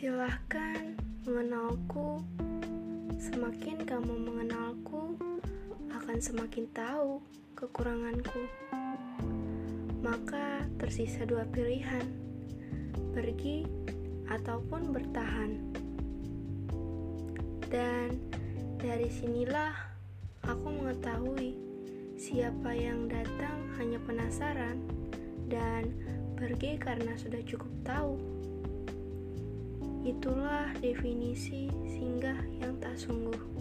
Silahkan mengenalku, semakin kamu mengenalku, akan semakin tahu kekuranganku. Maka tersisa dua pilihan: pergi ataupun bertahan. Dan dari sinilah aku mengetahui siapa yang datang hanya penasaran dan pergi karena sudah cukup tahu. Itulah definisi singgah yang tak sungguh.